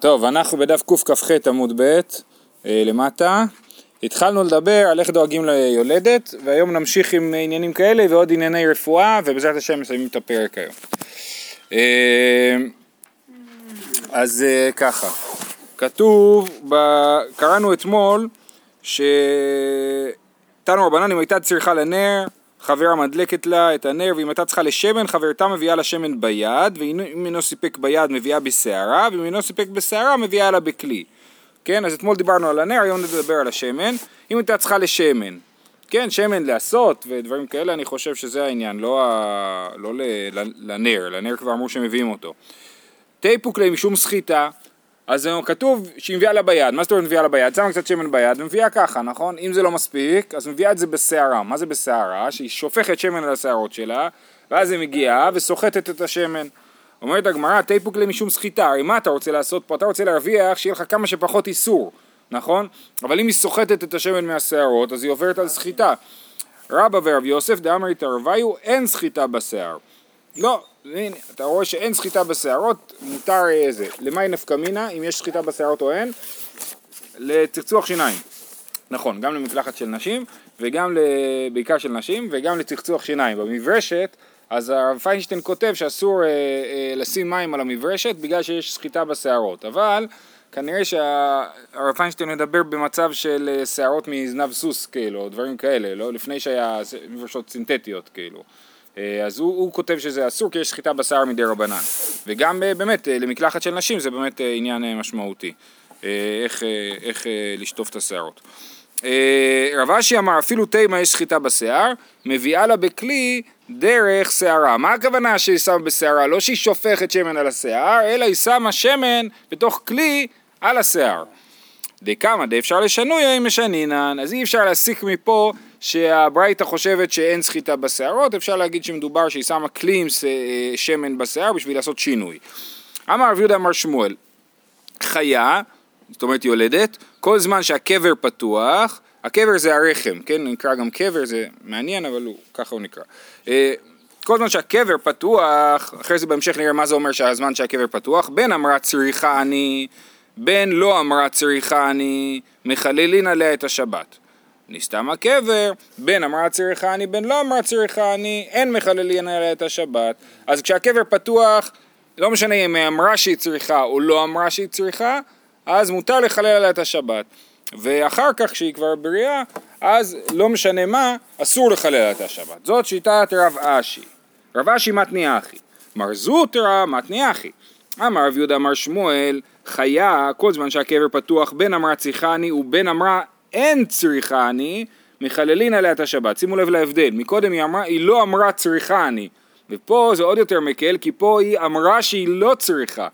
טוב, אנחנו בדף קכ"ח עמוד ב' אה, למטה. התחלנו לדבר על איך דואגים ליולדת, והיום נמשיך עם עניינים כאלה ועוד ענייני רפואה, ובעזרת השם מסיימים את הפרק היום. אה, אז אה, ככה, כתוב. קראנו אתמול, שתנו רבנן אם הייתה צריכה לנר, חברה מדלקת לה את הנר, ואם הייתה צריכה לשמן, חברתה מביאה לה שמן ביד, ואם אינו סיפק ביד מביאה בשערה, ואם אינו סיפק בשערה מביאה לה בכלי. כן, אז אתמול דיברנו על הנר, היום נדבר על השמן. אם הייתה צריכה לשמן, כן, שמן לעשות ודברים כאלה, אני חושב שזה העניין, לא, ה... לא ל... לנר, לנר כבר אמרו שמביאים אותו. תיפוק להם משום סחיטה, אז כתוב שהיא מביאה לה ביד, מה זאת אומרת מביאה לה ביד? שמה קצת שמן ביד ומביאה ככה, נכון? אם זה לא מספיק, אז מביאה את זה בסערה. מה זה בסערה? שהיא שופכת שמן על השערות שלה, ואז היא מגיעה וסוחטת את השמן. אומרת הגמרא, תיפוק לי משום סחיטה, הרי מה אתה רוצה לעשות פה? אתה רוצה להרוויח שיהיה לך כמה שפחות איסור, נכון? אבל אם היא סוחטת את השמן מהשערות, אז היא עוברת על סחיטה. רבא ורב יוסף דאמרי תרוויו, אין סחיטה בשיער. לא, הנה, אתה רואה שאין סחיטה בשערות, מותר איזה. למאי נפקא מינה, אם יש סחיטה בשערות או אין? לצחצוח שיניים. נכון, גם למקלחת של נשים, וגם בעיקר של נשים, וגם לצחצוח שיניים. במברשת, אז הרב פיינשטיין כותב שאסור אה, אה, לשים מים על המברשת בגלל שיש סחיטה בשערות. אבל כנראה שהרב פיינשטיין מדבר במצב של אה, שערות מזנב סוס, כאילו, או דברים כאלה, לא? לפני שהיה מברשות סינתטיות, כאילו. אה, אז הוא, הוא כותב שזה אסור כי יש שחיטה בשיער מדי רבנן. וגם אה, באמת אה, למקלחת של נשים זה באמת עניין משמעותי, איך, איך לשטוף את השערות. רב אשי אמר אפילו תימה יש שחיטה בשיער, מביאה לה בכלי דרך שערה. מה הכוונה שהיא שמה בשערה? לא שהיא שופכת שמן על השיער, אלא היא שמה שמן בתוך כלי על השיער. דקמא דאפשר לשנויה אם משנינן, אז אי אפשר להסיק מפה שהברייתא חושבת שאין סחיטה בשערות, אפשר להגיד שמדובר שהיא שמה כלי עם שמן בשיער בשביל לעשות שינוי. אמר רב יהודה אמר שמואל, חיה, זאת אומרת יולדת, כל זמן שהקבר פתוח, הקבר זה הרחם, כן, נקרא גם קבר, זה מעניין, אבל הוא, ככה הוא נקרא. אה, כל זמן שהקבר פתוח, אחרי זה בהמשך נראה מה זה אומר שהזמן שהקבר פתוח, בין אמרה צריכה אני, בין לא אמרה צריכה אני, מחללין עליה את השבת. נסתם הקבר, בין אמרה צריכה אני, בין לא אמרה צריכה אני, אין מחללין עליה את השבת. אז כשהקבר פתוח, לא משנה אם היא אמרה שהיא צריכה או לא אמרה שהיא צריכה, אז מותר לחלל עליה את השבת. ואחר כך, כשהיא כבר בריאה, אז לא משנה מה, אסור לחלל את השבת. זאת שיטת רב אשי. רב אשי מתני אחי. מר זוטרא מתני אחי. אמר רב יהודה אמר שמואל, חיה, כל זמן שהקבר פתוח, בין אמרה צריכה אני ובין אמרה אין צריכה אני, מחללין עליה את השבת. שימו לב להבדל, מקודם היא אמרה, היא לא אמרה צריכה אני, ופה זה עוד יותר מקל, כי פה היא אמרה שהיא לא צריכה,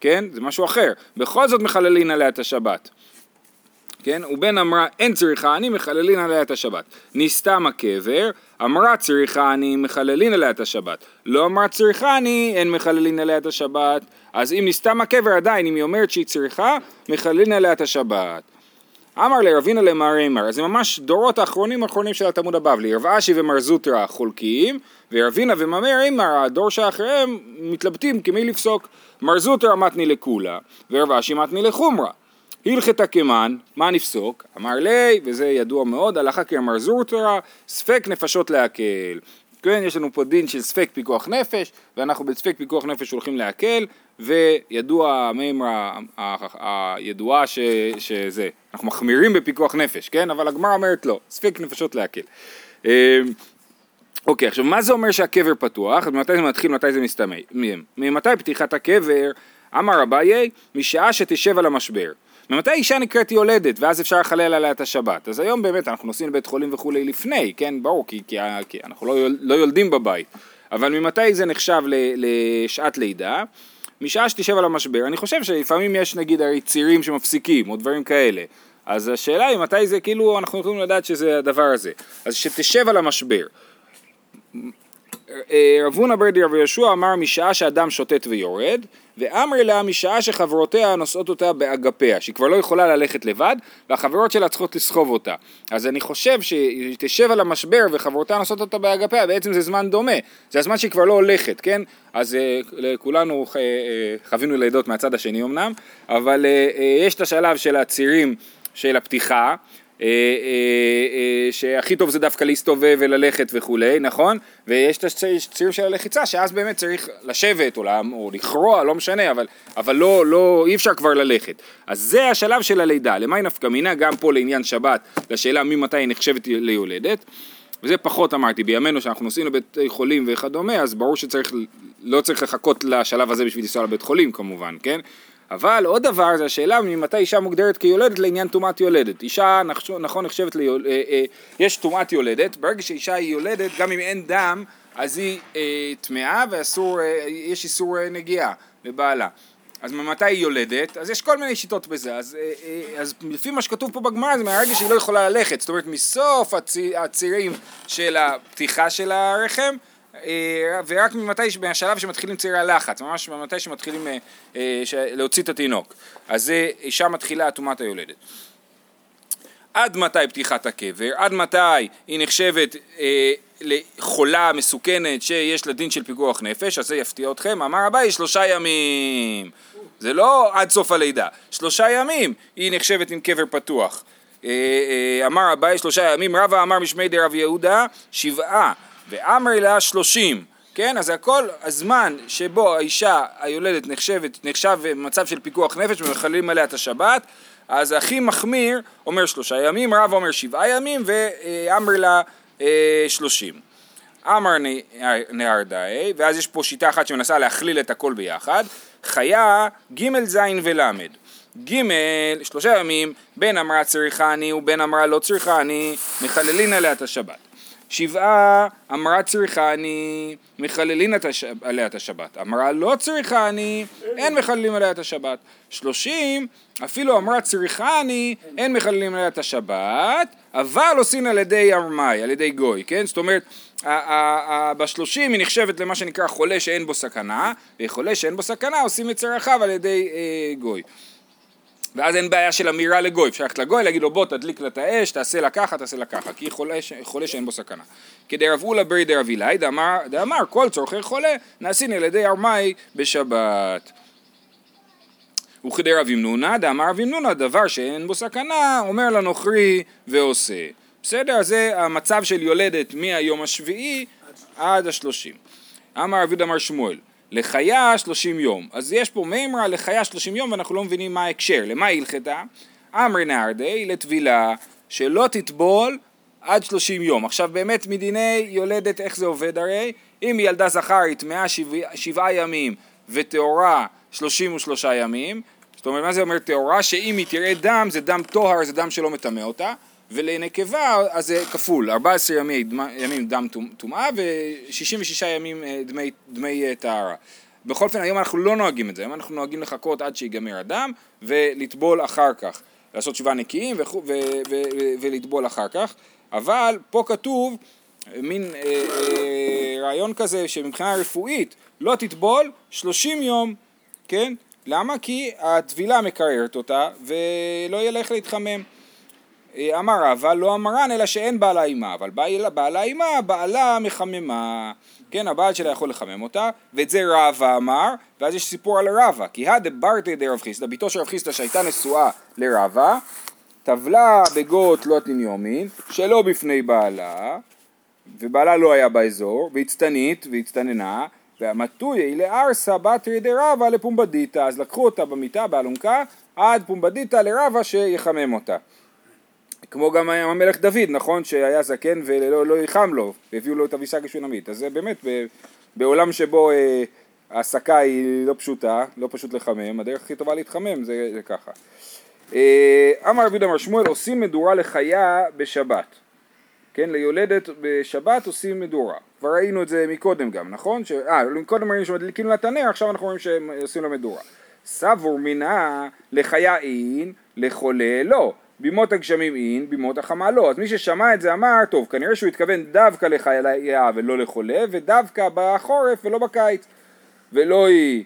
כן? זה משהו אחר. בכל זאת מחללין עליה את השבת. כן? ובן אמרה אין צריכה אני מחללין עליה את השבת. נסתם הקבר, אמרה צריכה אני מחללין עליה את השבת. לא אמרה צריכה אני אין מחללין עליה את השבת. אז אם נסתם הקבר עדיין, אם היא אומרת שהיא צריכה, מחללין עליה את השבת. אמר לרבינה למר אימר, אז זה ממש דורות האחרונים האחרונים של התלמוד הבבלי, רב אשי ומר זוטרא חולקים, ורבינה ומר אימר, הדור שאחריהם, מתלבטים כמי לפסוק. מר זוטרא מתני לקולה, ורב אשי מתני לחומרה. הלכת קמן, מה נפסוק? אמר לי, וזה ידוע מאוד, הלכה כאמר זוטרא, ספק נפשות להקל. כן, יש לנו פה דין של ספק פיקוח נפש, ואנחנו בספק פיקוח נפש הולכים להקל, וידוע המימרה הידועה שזה, אנחנו מחמירים בפיקוח נפש, כן? אבל הגמרא אומרת לא, ספק נפשות להקל. אמ, אוקיי, עכשיו מה זה אומר שהקבר פתוח? מתי זה מתחיל, מתי זה מסתיים? ממתי פתיחת הקבר? אמר אביי, משעה שתשב על המשבר. ממתי אישה נקראת יולדת, ואז אפשר לחלל עליה את השבת. אז היום באמת אנחנו נוסעים לבית חולים וכולי לפני, כן, ברור, כי, כי, כי אנחנו לא, לא יולדים בבית. אבל ממתי זה נחשב לשעת לידה? משעה שתשב על המשבר. אני חושב שלפעמים יש נגיד הרי צירים שמפסיקים, או דברים כאלה. אז השאלה היא מתי זה, כאילו, אנחנו יכולים לדעת שזה הדבר הזה. אז שתשב על המשבר. רב הונא בר רבי יהושע אמר משעה שאדם שוטט ויורד, ואמר לה משעה שחברותיה נושאות אותה באגפיה, שהיא כבר לא יכולה ללכת לבד, והחברות שלה צריכות לסחוב אותה. אז אני חושב שהיא תשב על המשבר וחברותיה נושאות אותה באגפיה, בעצם זה זמן דומה, זה הזמן שהיא כבר לא הולכת, כן? אז uh, כולנו uh, חווינו לידות מהצד השני אמנם, אבל יש את השלב של הצירים של הפתיחה, אה, אה, אה, שהכי טוב זה דווקא להסתובב וללכת וכולי, נכון? ויש את הצירים של הלחיצה, שאז באמת צריך לשבת או, או לכרוע, לא משנה, אבל, אבל לא, לא, אי אפשר כבר ללכת. אז זה השלב של הלידה, למאי נפקא מינה, גם פה לעניין שבת, לשאלה ממתי היא נחשבת ליולדת. וזה פחות אמרתי, בימינו שאנחנו נוסעים לבית חולים וכדומה, אז ברור שצריך, לא צריך לחכות לשלב הזה בשביל לנסוע לבית חולים כמובן, כן? אבל עוד דבר זה השאלה ממתי אישה מוגדרת כיולדת לעניין טומאת יולדת. אישה נכון נחשבת ליולדת, אה, אה, יש טומאת יולדת, ברגע שאישה היא יולדת גם אם אין דם אז היא אה, טמאה ואסור, אה, יש איסור אה, נגיעה לבעלה. אז ממתי היא יולדת? אז יש כל מיני שיטות בזה. אז, אה, אה, אז לפי מה שכתוב פה בגמרא זה מהרגע שהיא לא יכולה ללכת. זאת אומרת מסוף הציר, הצירים של הפתיחה של הרחם ורק ממתי, מהשלב שמתחילים צירי הלחץ, ממש ממתי שמתחילים אה, אה, להוציא את התינוק. אז אישה מתחילה טומאת היולדת. עד מתי פתיחת הקבר? עד מתי היא נחשבת אה, לחולה מסוכנת שיש לה דין של פיקוח נפש? אז זה יפתיע אתכם. אמר אביי שלושה ימים. זה לא עד סוף הלידה. שלושה ימים היא נחשבת עם קבר פתוח. אה, אה, אמר אביי שלושה ימים, רבא אמר משמי דרב יהודה שבעה ואמר לה שלושים, כן? אז הכל הזמן שבו האישה היולדת נחשבת, נחשב במצב של פיקוח נפש ומחללים עליה את השבת, אז הכי מחמיר אומר שלושה ימים, רב אומר שבעה ימים ואמר לה אה, שלושים. אמר נהרדאי, ואז יש פה שיטה אחת שמנסה להכליל את הכל ביחד, חיה ג' ז' ול'. ג' שלושה ימים, בין אמרה צריכני ובין אמרה לא צריכני, מחללין עליה את השבת. שבעה אמרה צריכה אני מחללין עליה את השבת, אמרה לא צריכה אני אין מחללים עליה את השבת, שלושים אפילו אמרה צריכה אני אין מחללים עליה את השבת אבל עושים על ידי ארמאי, על ידי גוי, כן? זאת אומרת בשלושים היא נחשבת למה שנקרא חולה שאין בו סכנה וחולה שאין בו סכנה עושים את צרכיו על ידי אה, גוי ואז אין בעיה של אמירה לגוי, אפשר ללכת לגוי, להגיד לו בוא תדליק לה את האש, תעשה לה ככה, תעשה לה ככה, כי חולה, חולה שאין בו סכנה. כדרב אולה ברי דרב אילאי, דאמר כל צורכי חולה נעשין על ידי ארמאי בשבת. וכדרב ימנונה, דאמר רב ימנונה, דבר שאין בו סכנה, אומר לנוכרי ועושה. בסדר? זה המצב של יולדת מהיום השביעי עד השלושים. אמר רבי דמר שמואל לחיה שלושים יום. אז יש פה מימרה לחיה שלושים יום ואנחנו לא מבינים מה ההקשר. למה היא הלכתה? אמרי נהרדי לטבילה שלא תטבול עד שלושים יום. עכשיו באמת מדיני יולדת איך זה עובד הרי? אם היא ילדה זכר היא טמאה שבע, שבעה ימים וטהורה שלושים ושלושה ימים זאת אומרת מה זה אומר טהורה? שאם היא תראה דם זה דם טוהר זה דם שלא מטמא אותה ולנקבה אז זה כפול, 14 ימי, ימים דם טומאה ו-66 ימים אה, דמי, דמי אה, טהרה. בכל אופן היום אנחנו לא נוהגים את זה, היום אנחנו נוהגים לחכות עד שיגמר הדם ולטבול אחר כך, לעשות שבעה נקיים ולטבול אחר כך, אבל פה כתוב מין אה, אה, רעיון כזה שמבחינה רפואית לא תטבול 30 יום, כן? למה? כי הטבילה מקררת אותה ולא יהיה איך להתחמם. אה, אמר רבא לא אמרן אלא שאין בעלה אימה, אבל בעלה אימה, בעלה מחממה, כן, הבעל שלה יכול לחמם אותה, ואת זה רבא אמר, ואז יש סיפור על רבא, כי הדברתי דרב חיסדא, בתו של רב חיסדא שהייתה נשואה לרבא, טבלה בגות לא תניומין, שלא בפני בעלה, ובעלה לא היה באזור, והצטנית, והצטננה, והמטויה לארסא בתרי דרבא לפומבדיתא, אז לקחו אותה במיטה, באלונקה, עד פומבדיתא לרבא שיחמם אותה. כמו גם המלך דוד, נכון, שהיה זקן ולא לא יחם לו, והביאו לו את אביסג השונמית. אז זה באמת בעולם שבו אה, ההעסקה היא לא פשוטה, לא פשוט לחמם, הדרך הכי טובה להתחמם זה, זה ככה. אה, אמר רבי דמר שמואל, עושים מדורה לחיה בשבת. כן, ליולדת בשבת עושים מדורה. כבר ראינו את זה מקודם גם, נכון? ש... אה, מקודם ראינו שמדליקים לה את הנר, עכשיו אנחנו רואים שהם עושים לה מדורה. סבור מינה לחיה אין, לחולה לא. בימות הגשמים אין, בימות החמה לא. אז מי ששמע את זה אמר, טוב, כנראה שהוא התכוון דווקא לחיה ולא לחולה, ודווקא בחורף ולא בקיץ. ולא היא,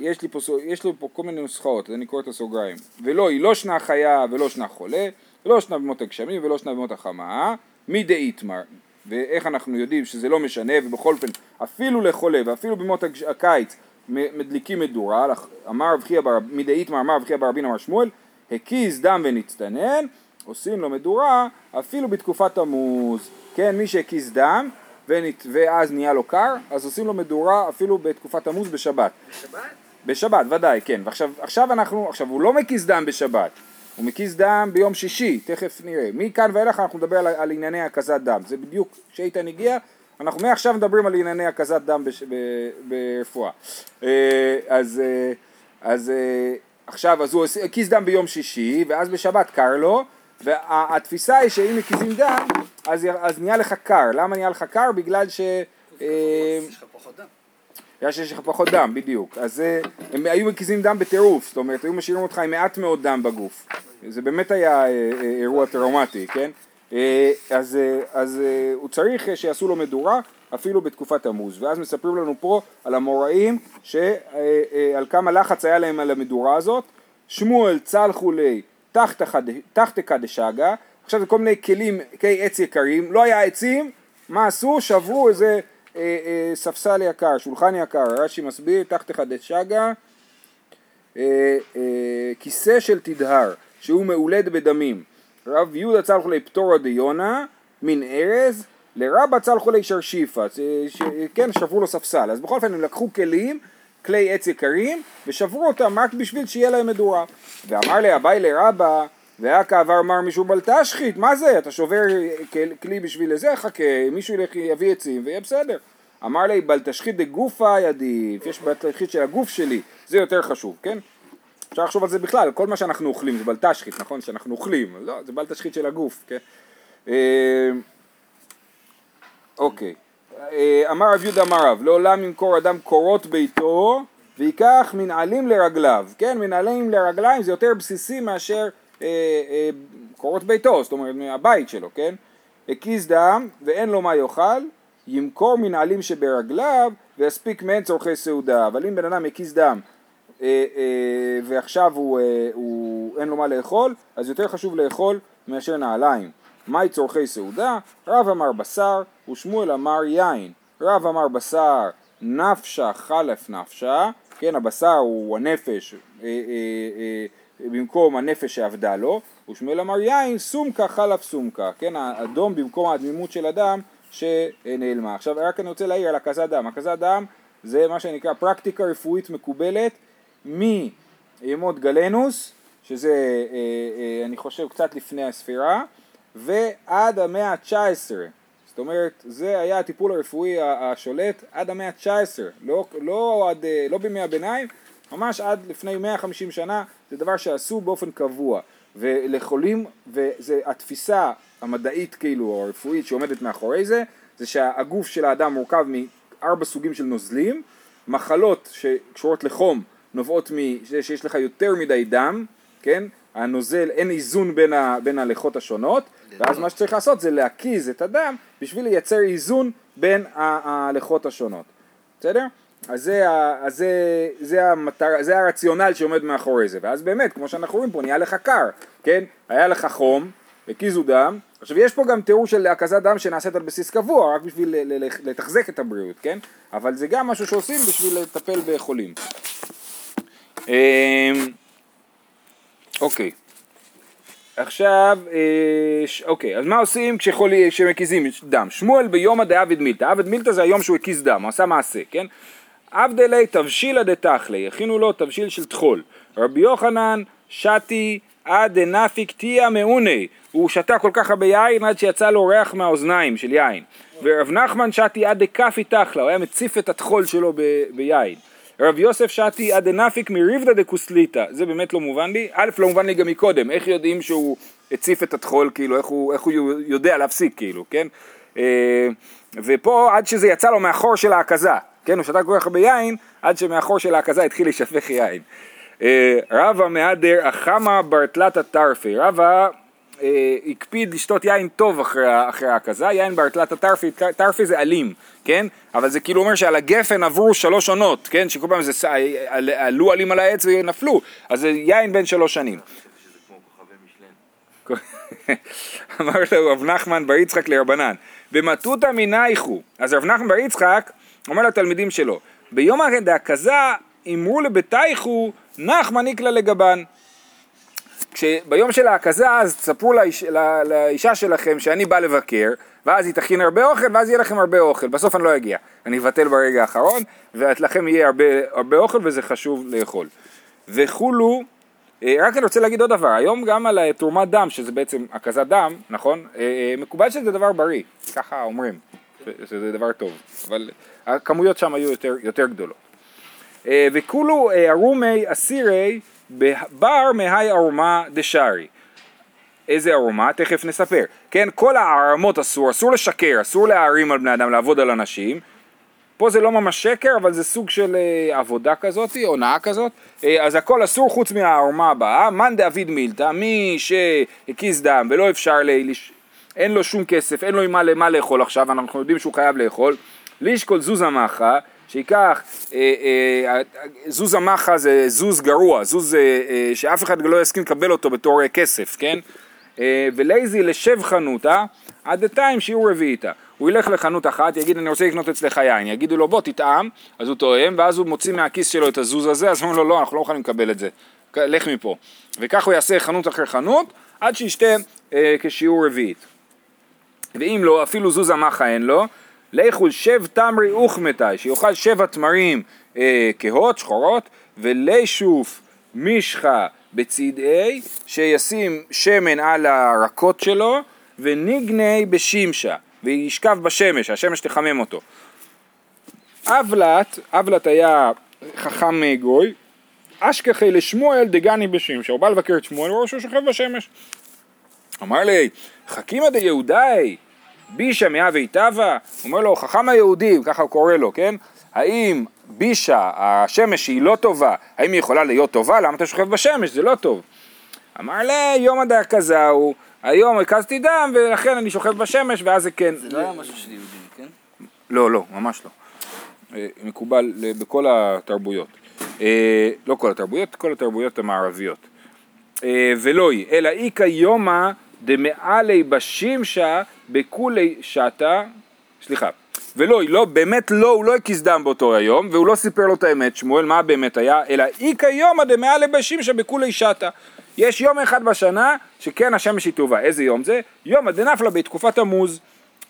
יש לי פה, יש לי פה כל מיני נוסחאות, אני קורא את הסוגריים. ולא היא לא שנה חיה ולא שנה חולה, ולא שנה בימות הגשמים ולא שנה בימות החמה, מי דאיתמר. ואיך אנחנו יודעים שזה לא משנה, ובכל אופן, אפילו לחולה ואפילו בימות הקיץ מדליקים מדורה, אמר רב חייא מדאיתמר אמר רב חייא ברבין אמר שמואל, הקיז דם ונצטנן, עושים לו מדורה אפילו בתקופת תמוז, כן, מי שהקיז דם ונת... ואז נהיה לו קר, אז עושים לו מדורה אפילו בתקופת תמוז בשבת. בשבת? בשבת, ודאי, כן. ועכשיו עכשיו אנחנו, עכשיו הוא לא מקיז דם בשבת, הוא מקיז דם ביום שישי, תכף נראה. מכאן ואילך אנחנו נדבר על, על ענייני הקזת דם. זה בדיוק כשאיתן הגיע, אנחנו מעכשיו מדברים על ענייני הקזת דם בש, ב, ברפואה. אה, אז, אה, אז אה, עכשיו, אז הוא הקיז דם ביום שישי, ואז בשבת קר לו, והתפיסה היא שאם מקיזים דם, אז, אז נהיה לך קר. למה נהיה לך קר? בגלל ש... בגלל שיש לך פחות דם, בדיוק. אז הם היו מקיזים דם בטירוף, זאת אומרת, היו משאירים אותך עם מעט מאוד דם בגוף. זה באמת היה אירוע טראומטי, כן? אז, אז הוא צריך שיעשו לו מדורה אפילו בתקופת תמוז. ואז מספרים לנו פה על המוראים, שעל כמה לחץ היה להם על המדורה הזאת. שמואל צלחו לי תחתקה דשגה, עכשיו זה כל מיני כלים, כלי עץ יקרים, לא היה עצים, מה עשו? שברו איזה אה, אה, ספסל יקר, שולחן יקר, רש"י מסביר, תחתקה דשגה, אה, אה, כיסא של תדהר, שהוא מאולד בדמים. רב יהודה צלחו לי פטורה דיונה, מן ארז, לרבה צלחו לי שרשיפה, כן, שברו לו ספסל. אז בכל אופן הם לקחו כלים כלי עץ יקרים ושברו אותם רק בשביל שיהיה להם מדורה. ואמר לי אביי לרבה והיה כעבר מר מישהו בל תשחית, מה זה? אתה שובר כלי בשביל זה? חכה, מישהו ילך יביא עצים ויהיה בסדר. אמר לי בל תשחית דגופה עדיף, יש בל תשחית של הגוף שלי, זה יותר חשוב, כן? אפשר לחשוב על זה בכלל, כל מה שאנחנו אוכלים זה בל תשחית, נכון? שאנחנו אוכלים, לא, זה בל תשחית של הגוף, כן? אוקיי. אה, אמר רב יהודה אמר רב, לעולם ימכור אדם קורות ביתו ויקח מנעלים לרגליו, כן, מנעלים לרגליים זה יותר בסיסי מאשר אה, אה, קורות ביתו, זאת אומרת מהבית שלו, כן, הקיז דם ואין לו מה יאכל, ימכור מנעלים שברגליו ויספיק מהן צורכי סעודה, אבל אם בן אדם הקיז דם אה, אה, ועכשיו הוא, אה, הוא אין לו מה לאכול, אז יותר חשוב לאכול מאשר נעליים. מהי צורכי סעודה? רב אמר בשר ושמואל אמר יין. רב אמר בשר נפשה חלף נפשה, כן הבשר הוא הנפש אה, אה, אה, במקום הנפש שעבדה לו, ושמואל אמר יין סומקה חלף סומקה, כן האדום במקום הדמימות של אדם שנעלמה. עכשיו רק אני רוצה להעיר על הקזת דם, הקזת דם זה מה שנקרא פרקטיקה רפואית מקובלת מימות גלנוס, שזה אה, אה, אני חושב קצת לפני הספירה, ועד המאה ה-19. זאת אומרת, זה היה הטיפול הרפואי השולט עד המאה ה-19, לא, לא, עד, לא בימי הביניים, ממש עד לפני 150 שנה, זה דבר שעשו באופן קבוע. ולחולים, וזה התפיסה המדעית כאילו, או הרפואית שעומדת מאחורי זה, זה שהגוף של האדם מורכב מארבע סוגים של נוזלים, מחלות שקשורות לחום נובעות מזה שיש לך יותר מדי דם, כן? הנוזל, אין איזון בין, ה, בין הלכות השונות, ואז מה שצריך לעשות זה להקיז את הדם בשביל לייצר איזון בין הלכות השונות. בסדר? אז זה, אז זה, זה, המטר, זה הרציונל שעומד מאחורי זה, ואז באמת, כמו שאנחנו רואים פה, נהיה לך קר, כן? היה לך חום, הקיזו דם, עכשיו יש פה גם תיאור של הקזת דם שנעשית על בסיס קבוע, רק בשביל לתחזק את הבריאות, כן? אבל זה גם משהו שעושים בשביל לטפל בחולים. אוקיי. עכשיו, אה, אוקיי, אז מה עושים כשמקיזים דם? שמואל ביומא דעביד מילתא, עביד מילתא זה היום שהוא הקיז דם, הוא עשה מעשה, כן? עבדלי תבשילא דתכלי, הכינו לו תבשיל של טחול. רבי יוחנן שתי עד דנפיק תיה מעוני, הוא שתה כל כך הרבה יין עד שיצא לו ריח מהאוזניים של יין. ורב נחמן שתי עד דקפי תכלה, הוא היה מציף את הטחול שלו ב- ביין. רב יוסף שתי עד דנפיק מריבדא דקוסליטא, זה באמת לא מובן לי, א' לא מובן לי גם מקודם, איך יודעים שהוא הציף את הטחול, כאילו, איך הוא, איך הוא יודע להפסיק, כאילו, כן? אה, ופה עד שזה יצא לו מהחור של ההקזה, כן? הוא שתה כל כך הרבה יין, עד שמהחור של ההקזה התחיל להישפך יין. אה, רבא מהדר אחמה ברטלתא טרפי, רבא אה, הקפיד לשתות יין טוב אחרי, אחרי ההקזה, יין ברטלתא טרפי, טרפי זה אלים, כן? אבל זה כאילו אומר שעל הגפן עברו שלוש עונות, כן? שכל פעם זה עלו עלים על העץ ונפלו, אז זה יין בן שלוש שנים. אמר לו רב נחמן בר יצחק לרבנן, במטותא מנייכו, אז רב נחמן בר יצחק אומר לתלמידים שלו, ביום דהכזה אמרו לבתייכו נחמן איקלה לגבן. כשביום של ההכזה אז תספרו לאיש, לא, לאישה שלכם שאני בא לבקר ואז היא תכין הרבה אוכל ואז יהיה לכם הרבה אוכל, בסוף אני לא אגיע, אני אבטל ברגע האחרון ולכם יהיה הרבה, הרבה אוכל וזה חשוב לאכול. וכולו, אה, רק אני רוצה להגיד עוד דבר, היום גם על תרומת דם, שזה בעצם הקזת דם, נכון? אה, אה, מקובל שזה דבר בריא, ככה אומרים, שזה דבר טוב, אבל הכמויות שם היו יותר, יותר גדולות. וכולו ארומי אסירי בר מהי ארומה דשארי. איזה ארומה? תכף נספר. כן, כל הערמות אסור, אסור לשקר, אסור להערים על בני אדם, לעבוד על אנשים. פה זה לא ממש שקר, אבל זה סוג של אה, עבודה כזאת, הונאה כזאת. אה, אז הכל אסור חוץ מהערומה הבאה. מאן דאביד מילתא, מי שהקיז דם ולא אפשר, ל... אין לו שום כסף, אין לו מה, מה לאכול עכשיו, אנחנו יודעים שהוא חייב לאכול. לישקול זוזה מחה, שייקח, אה, אה, זוז המחה זה זוז גרוע, זוז אה, אה, שאף אחד לא יסכים לקבל אותו בתור אה, כסף, כן? אה, ולייזי לשב חנותה עד דתיים שיעור רביעיתא. הוא ילך לחנות אחת, יגיד אני רוצה לקנות אצלך יין, יגידו לו בוא תטעם, אז הוא טועם, ואז הוא מוציא מהכיס שלו את הזוז הזה, אז אומרים לו לא, אנחנו לא יכולים לקבל את זה, לך מפה. וכך הוא יעשה חנות אחרי חנות, עד שישתה אה, כשיעור רביעית. ואם לא, אפילו זוז המחה אין לו, לכו שב תמרי אוכמתי, שיאכל שבע תמרים אה, כהות, שחורות, ולישוף מישחה בצדעי, שישים שמן על הרקות שלו, וניגני בשמשה, וישכב בשמש, השמש תחמם אותו. אבלת, אבלת היה חכם גוי, אשכחי לשמואל דגני בשמשה, הוא בא לבקר את שמואל, הוא רואה שהוא שוכב בשמש. אמר לי, חכימא דיהודאי, בישה מהווה טבא, אומר לו חכם היהודים, ככה הוא קורא לו, כן? האם בישה, השמש שהיא לא טובה, האם היא יכולה להיות טובה? למה אתה שוכב בשמש? זה לא טוב. אמר לי, יום הדר כזהו, היום הקזתי דם ולכן אני שוכב בשמש ואז זה כן. זה לא היה משהו של יהודים, כן? לא, לא, ממש לא. אה, מקובל בכל התרבויות. אה, לא כל התרבויות, כל התרבויות המערביות. אה, ולא היא, אלא איכא יומא דמעלי בשמשה בכולי שתה, סליחה, ולא, לא, באמת לא, הוא לא הקיז דם באותו היום, והוא לא סיפר לו את האמת, שמואל, מה באמת היה, אלא איכא יומא דמעלי בשמשה בכולי שתה. יש יום אחד בשנה שכן השמש היא טובה, איזה יום זה? יום הדנפלה בתקופת תמוז.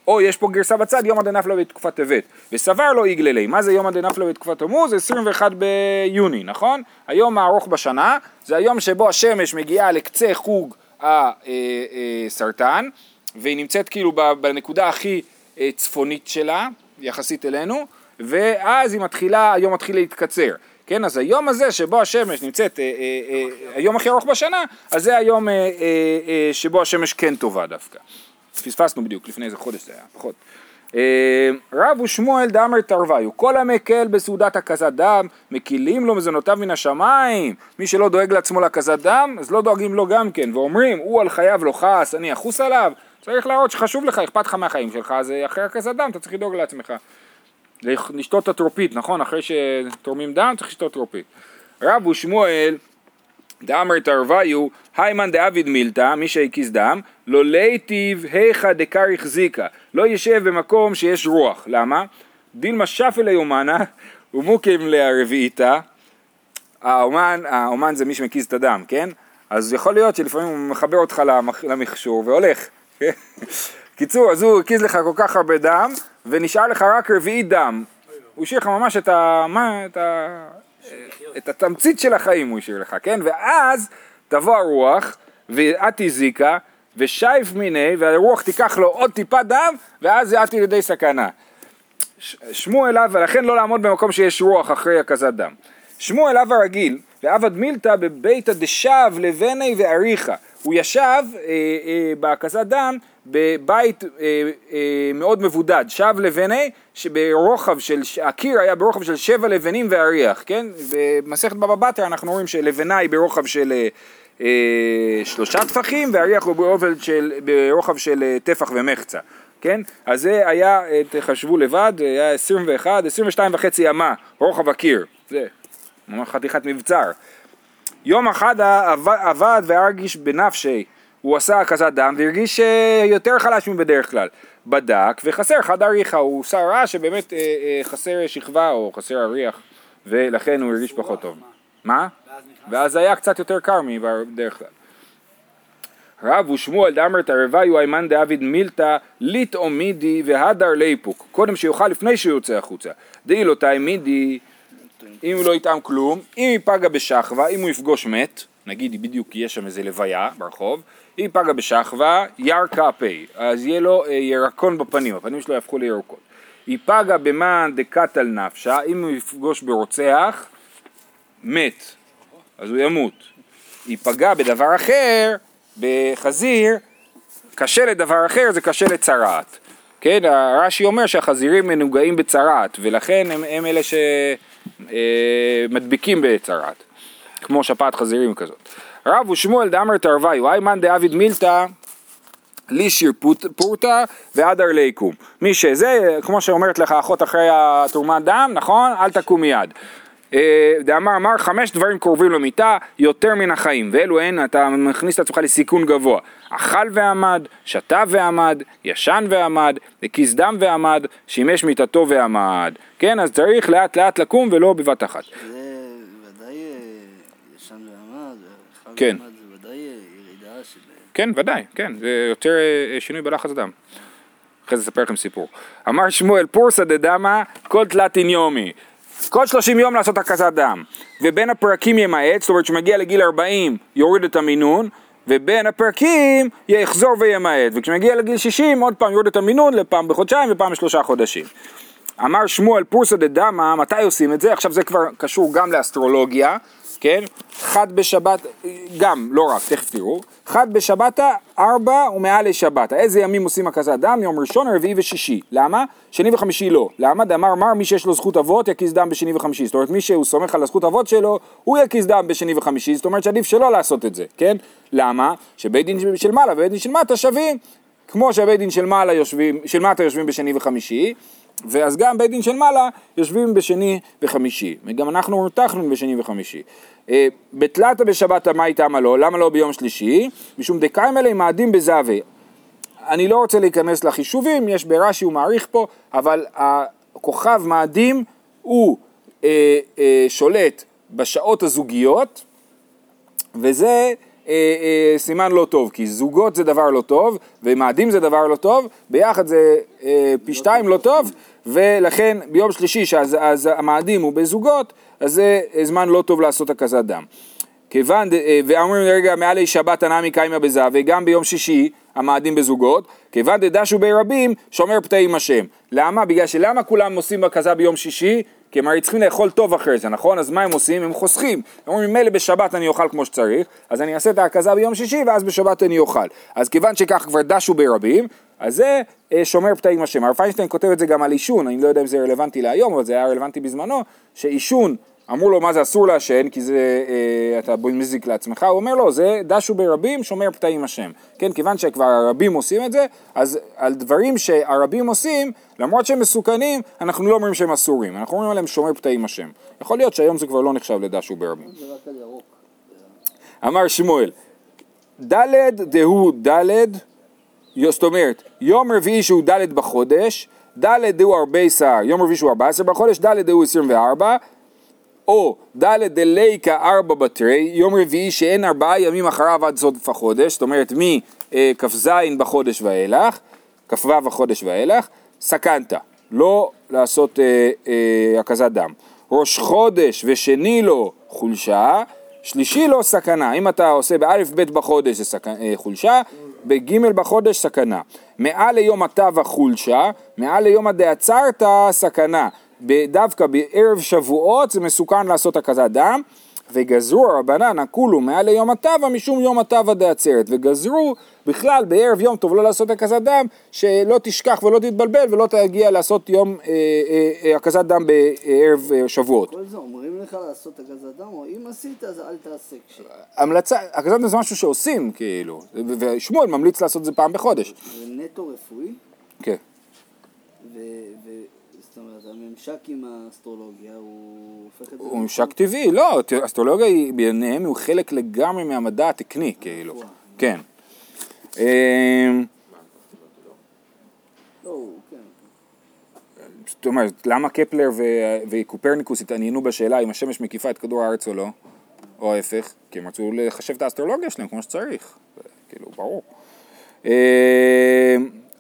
או יש פה גרסה בצד, יום הדנפלה בתקופת טבת. וסבר לו יגללי. מה זה יום הדנפלה בתקופת תמוז? זה 21 ביוני, נכון? היום הארוך בשנה, זה היום שבו השמש מגיעה לקצה חוג הסרטן, והיא נמצאת כאילו בנקודה הכי אה, צפונית שלה, יחסית אלינו, ואז היא מתחילה, היום מתחיל להתקצר. כן, אז היום הזה שבו השמש נמצאת, אה, אה, אה, היום הכי ארוך בשנה, אז זה היום אה, אה, שבו השמש כן טובה דווקא. פספסנו בדיוק, לפני איזה חודש זה היה, פחות. אה, רב ושמואל דאמר תרוויו, כל המקל בסעודת הקזת דם, מקילים לו מזונותיו מן השמיים. מי שלא דואג לעצמו לקזת דם, אז לא דואגים לו גם כן, ואומרים, הוא על חייו לא חס, אני אחוס עליו. צריך להראות שחשוב לך, אכפת לך מהחיים שלך, אז אחרי הקזת דם אתה צריך לדאוג לעצמך. לשתות את הטרופית, נכון? אחרי שתורמים דם צריך לשתות טרופית. רב ושמואל דאמר תרוויו, היימן דאביד מילתא, מי שהקיז דם, לא ליטיב היכא דקריך זיקה, לא ישב במקום שיש רוח, למה? דילמה שפל היומנה ומוקים לרביעיתא, האומן, האומן זה מי שמקיז את הדם, כן? אז יכול להיות שלפעמים הוא מחבר אותך למכשור והולך? קיצור, אז הוא הקיז לך כל כך הרבה דם, ונשאר לך רק רביעית דם. הוא השאיר לך ממש את ה... מה? את ה... את התמצית של החיים הוא השאיר לך, כן? ואז תבוא הרוח, ואת הזיקה, ושייף מיני, והרוח תיקח לו עוד טיפה דם, ואז זה עתי לידי סכנה. שמו אליו, ולכן לא לעמוד במקום שיש רוח אחרי הקזת דם. שמו אליו הרגיל, ועבד מילתא בביתא דשב לבני ואריכה. הוא ישב אה, אה, בהקזת דם בבית אה, אה, מאוד מבודד, שב לבני, שברוחב של, הקיר היה ברוחב של שבע לבנים ואריח, כן? במסכת בבא בתרא אנחנו רואים שלבנה היא ברוחב של אה, אה, שלושה טפחים ואריח הוא ברוחב של, ברוחב של אה, טפח ומחצה. כן? אז זה היה, תחשבו לבד, היה 21, 22 וחצי אמה, רוחב הקיר, זה ממש חתיכת מבצר. יום אחד עבד והרגיש בנפשי, הוא עשה הקזת דם והרגיש אה, יותר חלש מבדרך כלל. בדק וחסר חד אריחה, הוא עושה רע שבאמת אה, אה, חסר שכבה או חסר אריח ולכן הוא הרגיש פחות טוב. מה? ואז היה קצת יותר קר מבדרך כלל. רב ושמואל דאמר תרוויו איימן דאביד מילתא ליטאו מידי והדר ליפוק קודם שיאכל לפני שהוא יוצא החוצה דאי לו תאי מידי אם הוא לא יטעם כלום אם ייפגע בשחווה אם הוא יפגוש מת נגיד בדיוק יש שם איזה לוויה ברחוב אם פגע בשחווה ירקה פי אז יהיה לו אה, ירקון בפנים הפנים שלו יהפכו לירקות ייפגע במען דקת על נפשה אם הוא יפגוש ברוצח מת אז הוא ימות ייפגע בדבר אחר בחזיר, קשה לדבר אחר, זה קשה לצרעת. כן, הרש"י אומר שהחזירים מנוגעים בצרעת, ולכן הם, הם אלה שמדביקים אה, בצרעת, כמו שפעת חזירים כזאת. רב ושמואל דאמר תרוויו, איימן דאביד מילתא לישיר פורתא והדר ליקום. מי שזה, כמו שאומרת לך אחות אחרי התרומת דם, נכון? אל תקום מיד. אה, דאמר אמר חמש דברים קרובים למיטה יותר מן החיים. ואלו הן אתה מכניס את עצמך לסיכון גבוה. אכל ועמד, שתה ועמד, ישן ועמד, הקיס דם ועמד, שימש מיטתו ועמד. כן אז צריך לאט לאט לקום ולא בבת אחת. זה ודאי אה, ישן ועמד, אכל כן. ועמד זה ודאי אה, ירידה של... כן ודאי, כן, זה יותר שינוי בלחץ דם. אחרי זה אספר לכם סיפור. אמר שמואל פורסא דדמא כל תלתין יומי כל 30 יום לעשות הקזת דם, ובין הפרקים ימעט, זאת אומרת שמגיע לגיל 40 יוריד את המינון, ובין הפרקים יחזור וימעט, וכשמגיע לגיל 60 עוד פעם יוריד את המינון לפעם בחודשיים ופעם בשלושה חודשים. אמר שמואל פורסא דדמא, מתי עושים את זה? עכשיו זה כבר קשור גם לאסטרולוגיה, כן? חד בשבת, גם, לא רק, תכף תראו. חד בשבתא, ארבע ומעל לשבתא. איזה ימים עושים הקזת דם? יום ראשון, רביעי ושישי. למה? שני וחמישי לא. למה? דאמר מר מי שיש לו זכות אבות יקיז דם בשני וחמישי. זאת אומרת מי שהוא סומך על הזכות אבות שלו, הוא יקיז דם בשני וחמישי. זאת אומרת שעדיף שלא לעשות את זה, כן? למה? שבית דין של מעלה ובית דין של מטה שווים. כמו שבית דין של מעלה יושבים, של מטה יושבים בשני וחמישי, ואז גם בית דין של מעלה יושבים בשני וחמישי, וגם אנחנו נותחנו בשני וחמישי. אה, בתלתא בשבת מה איתם לא? למה לא ביום שלישי? משום דקיים אלה מאדים בזווה. אני לא רוצה להיכנס לחישובים, יש ברש"י, הוא מעריך פה, אבל הכוכב מאדים הוא אה, אה, שולט בשעות הזוגיות, וזה אה, אה, סימן לא טוב, כי זוגות זה דבר לא טוב, ומאדים זה דבר לא טוב, ביחד זה אה, פי שתיים לא טוב, ולכן ביום שלישי, שאז המאדים הוא בזוגות, אז זה זמן לא טוב לעשות הקזת דם. כיוון, אה, ואומרים רגע מעלי שבת הנמי קיימה בזה, וגם ביום שישי המאדים בזוגות, כיוון דדשו ברבים שומר פתאים השם. למה? בגלל שלמה כולם עושים הקזה ביום שישי? כי הם הרי צריכים לאכול טוב אחרי זה, נכון? אז מה הם עושים? הם חוסכים. הם אומרים, מילא בשבת אני אוכל כמו שצריך, אז אני אעשה את ההקזה ביום שישי ואז בשבת אני אוכל. אז כיוון שכך כבר דשו ברבים, אז זה אה, שומר פתאים השם. הרב פיינשטיין כותב את זה גם על עישון, אני לא יודע אם זה רלוונטי להיום, אבל זה היה רלוונטי בזמנו, שעישון אמרו לו מה זה אסור לעשן כי זה אה, אתה מזיק לעצמך, הוא אומר לו זה דשו ברבים שומר פתאים השם, כן כיוון שכבר הרבים עושים את זה אז על דברים שהרבים עושים למרות שהם מסוכנים אנחנו לא אומרים שהם אסורים, אנחנו אומרים עליהם שומר פתאים השם, יכול להיות שהיום זה כבר לא נחשב לדשו ברבים. אמר שמואל דלת דהו דלת, זאת אומרת יום רביעי שהוא דלת בחודש דלת דהו הרבה שר, יום רביעי שהוא 14 בחודש, דלת דהו 24 או ד' דליקה ארבע בתרי, יום רביעי שאין ארבעה ימים אחריו עד סוף החודש, זאת אומרת מכ"ז בחודש ואילך, כ"ו החודש ואילך, סכנת, לא לעשות אה, אה, הקזת דם. ראש חודש ושני לו חולשה, שלישי לו סכנה. אם אתה עושה באלף בית בחודש זה סכ... אה, חולשה, בגימל בחודש סכנה. מעל ליום התו החולשה, מעל ליום הדעצרת סכנה. דווקא בערב שבועות זה מסוכן לעשות הקזת דם, וגזרו הרבנן הכולו מעל ליום הטבע משום יום הטבע דעצרת וגזרו בכלל בערב יום טוב לא לעשות הקזת דם שלא תשכח ולא תתבלבל ולא תגיע לעשות יום אה, אה, אה, הקזת דם בערב שבועות. כל זה אומרים לך לעשות הגזת דם, או אם עשית אז אל תעשה כש... המלצה, הקזת דם זה משהו שעושים כאילו ושמואל ממליץ לעשות את זה פעם בחודש. זה נטו רפואי, כן. ו... זאת אומרת, הממשק עם האסטרולוגיה הוא הופך את זה... הוא ממשק טבעי, לא, אסטרולוגיה היא ביניהם הוא חלק לגמרי מהמדע התקני, כאילו, כן. אמ, לא, כן. זאת אומרת, למה קפלר וקופרניקוס התעניינו בשאלה אם השמש מקיפה את כדור הארץ או לא, או ההפך, כי הם רצו לחשב את האסטרולוגיה שלהם כמו שצריך, כאילו, ברור.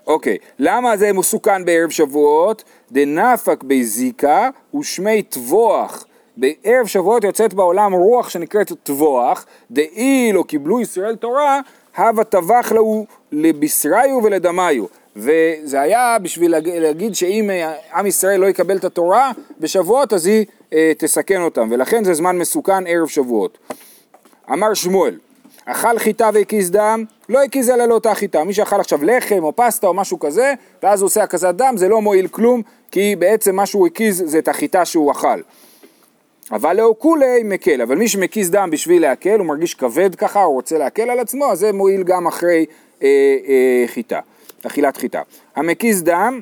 אוקיי, למה זה מסוכן בערב שבועות? דנפק בזיקה ושמי טבוח. בערב שבועות יוצאת בעולם רוח שנקראת טבוח, דאי לא קיבלו ישראל תורה, הווה טבח להו לבשריו ולדמיו. וזה היה בשביל להג- להגיד שאם אה, עם ישראל לא יקבל את התורה בשבועות אז היא אה, תסכן אותם, ולכן זה זמן מסוכן ערב שבועות. אמר שמואל, אכל חיטה והקיז דם, לא הקיז אלא לאותה חיטה. מי שאכל עכשיו לחם או פסטה או משהו כזה, ואז הוא עושה הקזת דם, זה לא מועיל כלום, כי בעצם מה שהוא הקיז זה את החיטה שהוא אכל. אבל לאוקולי מקל, אבל מי שמקיז דם בשביל להקל, הוא מרגיש כבד ככה, הוא רוצה להקל על עצמו, אז זה מועיל גם אחרי אה, אה, חיטה, אכילת חיטה. המקיז דם,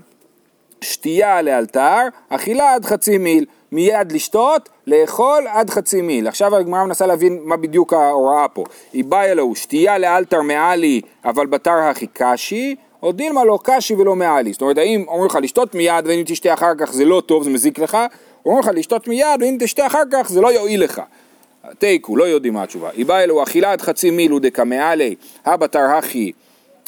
שתייה לאלתר, אכילה עד חצי מיל, מיד לשתות, לאכול עד חצי מיל. עכשיו הגמרא מנסה להבין מה בדיוק ההוראה פה. היא באה אלוהו, שתייה לאלתר מעלי, אבל בתר הכי קשי, או דילמה לא קשי ולא מעלי. זאת אומרת, האם אומרים לך לשתות מיד, ואם תשתה אחר כך זה לא טוב, זה מזיק לך, אומרים לך לשתות מיד, ואם תשתה אחר כך זה לא יועיל לך. תיקו, לא יודעים מה התשובה. היא באה אלוהו, אכילה עד חצי מיל הוא דקמעלי, הבתר הכי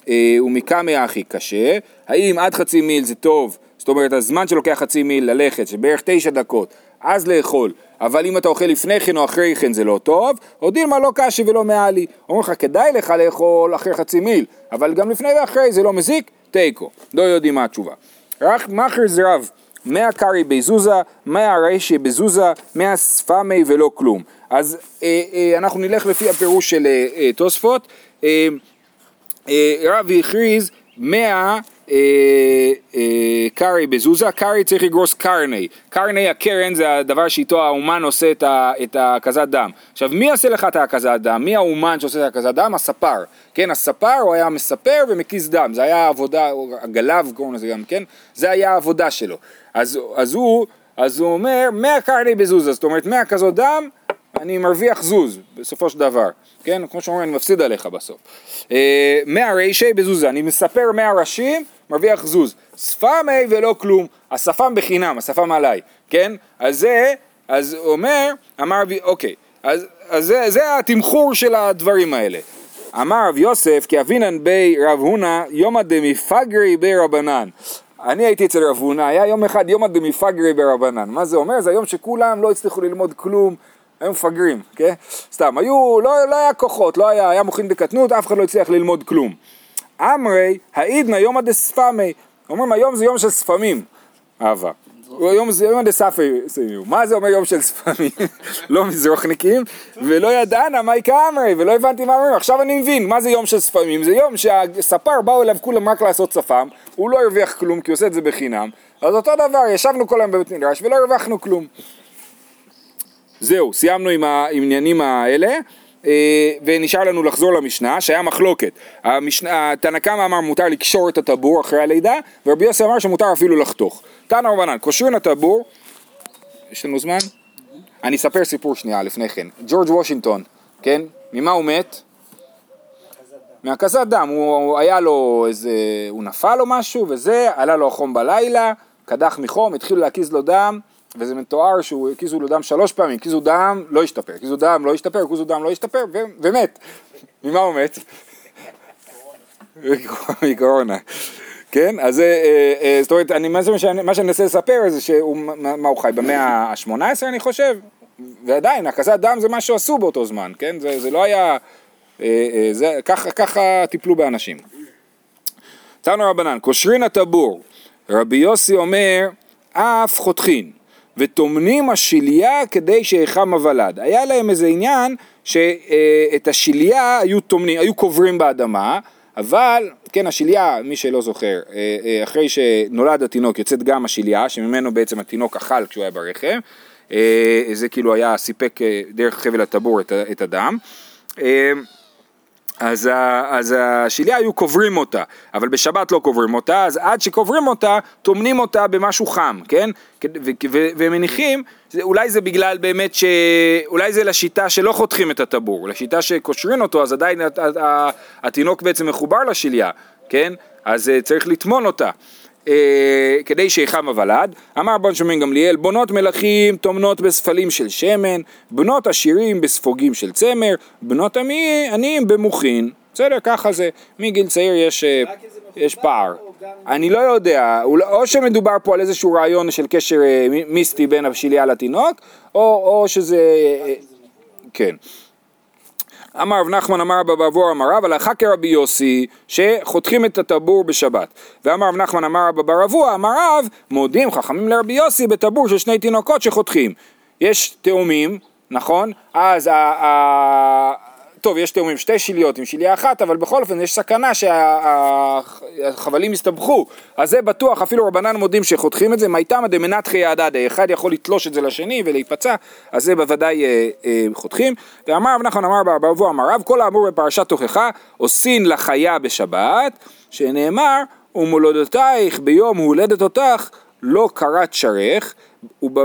אה, ומקמא הכי קשה, האם עד חצי מיל זה טוב, זאת אומרת הזמן שלוקח חצי מיל ללכת, שבערך תשע דקות, אז לאכול, אבל אם אתה אוכל לפני כן או אחרי כן זה לא טוב, או דילמה לא קשי ולא מעלי, אומרים לך כדאי לך לאכול אחרי חצי מיל, אבל גם לפני ואחרי זה לא מזיק, תיקו, לא יודעים מה התשובה. רק מאחר זרב, קרי בזוזה, מאה רשי בזוזה, מאה ספמי ולא כלום. אז אה, אה, אנחנו נלך לפי הפירוש של אה, אה, תוספות. אה, אה, רבי הכריז מאה אה, אה, קרי בזוזה, קרי צריך לגרוס קרני, קרני הקרן זה הדבר שאיתו האומן עושה את, ה, את ההקזת דם. עכשיו מי עושה לך את ההקזת דם? מי האומן שעושה את ההקזת דם? הספר, כן הספר הוא היה מספר ומקיז דם, זה היה עבודה, הגלב קוראים לזה גם כן, זה היה העבודה שלו. אז, אז, הוא, אז הוא אומר מאה קרני בזוזה, זאת אומרת מאה כזאת דם אני מרוויח זוז בסופו של דבר, כן? כמו שאומרים, אני מפסיד עליך בסוף. אה, מאה רישי בזוזה, אני מספר מאה ראשים, מרוויח זוז. שפמי ולא כלום, השפם בחינם, השפם עליי, כן? אז זה, אז אומר, אמר רבי, אוקיי, אז, אז זה, זה התמחור של הדברים האלה. אמר רב יוסף, כי אבינן בי רב הונא, יומא דמפגרי בי רבנן. אני הייתי אצל רב הונא, היה יום אחד יומא דמפגרי ברבנן. מה זה אומר? זה היום שכולם לא הצליחו ללמוד כלום. היו מפגרים, כן? סתם, היו, לא, לא היה כוחות, לא היה, היה מוחין בקטנות, אף אחד לא הצליח ללמוד כלום. אמרי, העידנא יומא דספמי, אומרים היום זה יום של ספמים, אהבה. יום זה יום דספי, מה זה אומר יום של ספמים? לא מזרוחניקים, ולא ידענה מהי כאמרי, ולא הבנתי מה אומרים, עכשיו אני מבין, מה זה יום של ספמים? זה יום שהספר באו אליו כולם רק לעשות שפם, הוא לא הרוויח כלום כי הוא עושה את זה בחינם, אז אותו דבר, ישבנו כל היום בבית מדרש ולא הרווחנו כלום. זהו, סיימנו עם העניינים האלה, ונשאר לנו לחזור למשנה, שהיה מחלוקת. תנא קמא אמר מותר לקשור את הטבור אחרי הלידה, ורבי יוסי אמר שמותר אפילו לחתוך. תנא רבנן, קושרים הטבור, יש לנו זמן? אני אספר סיפור שנייה לפני כן. ג'ורג' וושינגטון, כן? ממה הוא מת? מהקזת דם, הוא, הוא היה לו איזה, הוא נפל או משהו וזה, עלה לו החום בלילה, קדח מחום, התחילו להקיז לו דם, וזה מתואר שהוא הקיזו לו דם שלוש פעמים, הקיזו דם, לא השתפר, הקיזו דם, לא השתפר, הקיזו דם, לא השתפר, ומת. ממה הוא מת? מקורונה. כן, אז אה, אה, זאת אומרת, מה, שאני, מנסה לספר זה שהוא, מה, הוא חי, במאה ה-18 אני חושב, ועדיין, הקזת דם זה מה שעשו באותו זמן, כן, זה, לא היה, אה, ככה טיפלו באנשים. תנו רבנן, קושרין הטבור, רבי יוסי אומר, אף חותכין, וטומנים השליה כדי שיחם הוולד. היה להם איזה עניין שאת השליה היו טומנים, היו קוברים באדמה, אבל, כן, השליה, מי שלא זוכר, אחרי שנולד התינוק יוצאת גם השליה, שממנו בעצם התינוק אכל כשהוא היה ברחם, זה כאילו היה סיפק דרך חבל הטבור את הדם. אז, אז השליה היו קוברים אותה, אבל בשבת לא קוברים אותה, אז עד שקוברים אותה, טומנים אותה במשהו חם, כן? ומניחים, אולי זה בגלל באמת ש... אולי זה לשיטה שלא חותכים את הטבור, לשיטה שקושרים אותו, אז עדיין התינוק בעצם מחובר לשליה, כן? אז צריך לטמון אותה. כדי שיחם הוולד, אמר רבן שמעון גמליאל, בונות מלכים טומנות בספלים של שמן, בנות עשירים בספוגים של צמר, בנות עניים במוחין, בסדר, ככה זה, מגיל צעיר יש, יש פער. אני לא יודע, או שמדובר פה על איזשהו רעיון של קשר מיסטי בין השליה לתינוק, או, או שזה, כן. אמר רב נחמן אמר רבא בעבור אמר רב הלכה כרבי יוסי שחותכים את הטבור בשבת ואמר רב נחמן אמר רבא ברבוע אמר רב מודים חכמים לרבי יוסי בטבור של שני תינוקות שחותכים יש תאומים נכון אז. טוב יש תאומים שתי שליות עם שליה אחת אבל בכל אופן יש סכנה שהחבלים יסתבכו אז זה בטוח אפילו רבנן מודים שחותכים את זה. מאיתמא דמנתחי הדדי אחד יכול לתלוש את זה לשני ולהיפצע אז זה בוודאי אה, אה, חותכים. ואמר רב נחמן אמר ברבו אמר רב כל האמור בפרשת תוכחה עושין לחיה בשבת שנאמר ומולדותייך ביום הולדת אותך לא כרת שרך וב...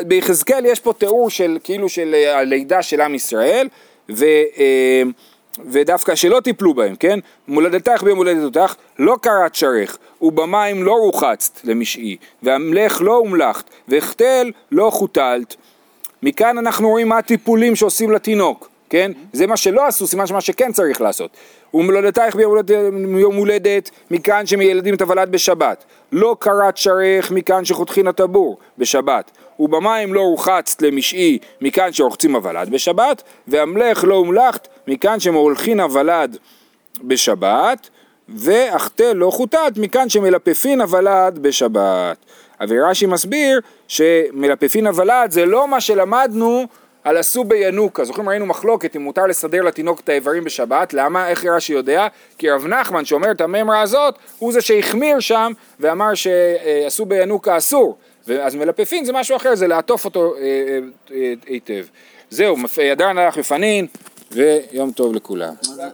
ביחזקאל יש פה תיאור של כאילו של הלידה של עם ישראל ו, ודווקא שלא טיפלו בהם, כן? מולדתך ביום הולדת אותך, לא קראת שרך, ובמים לא רוחצת למשעי, והמלך לא הומלכת, והחתל לא חוטלת. מכאן אנחנו רואים מה הטיפולים שעושים לתינוק, כן? זה מה שלא עשו, סימן שמה שכן צריך לעשות. ומולדתייך ביום הולדת, מכאן שמילדים את הוולד בשבת. לא קראת שרך, מכאן שחותכין הטבור בשבת. ובמים לא רוחצת למשעי, מכאן שרוחצים הוולד בשבת. והמלך לא הומלכת, מכאן שמולכין הוולד בשבת. ואחתה לא חוטאת, מכאן שמלפפין הוולד בשבת. ורש"י מסביר שמלפפין הוולד זה לא מה שלמדנו על עשו בינוקה, זוכרים ראינו מחלוקת אם מותר לסדר לתינוק את האיברים בשבת, למה? איך רש"י יודע? כי רב נחמן שאומר את הממרה הזאת, הוא זה שהחמיר שם ואמר שעשו בינוקה אסור, אז מלפפין זה משהו אחר, זה לעטוף אותו היטב. זהו, ידען הלך בפנין ויום טוב לכולם.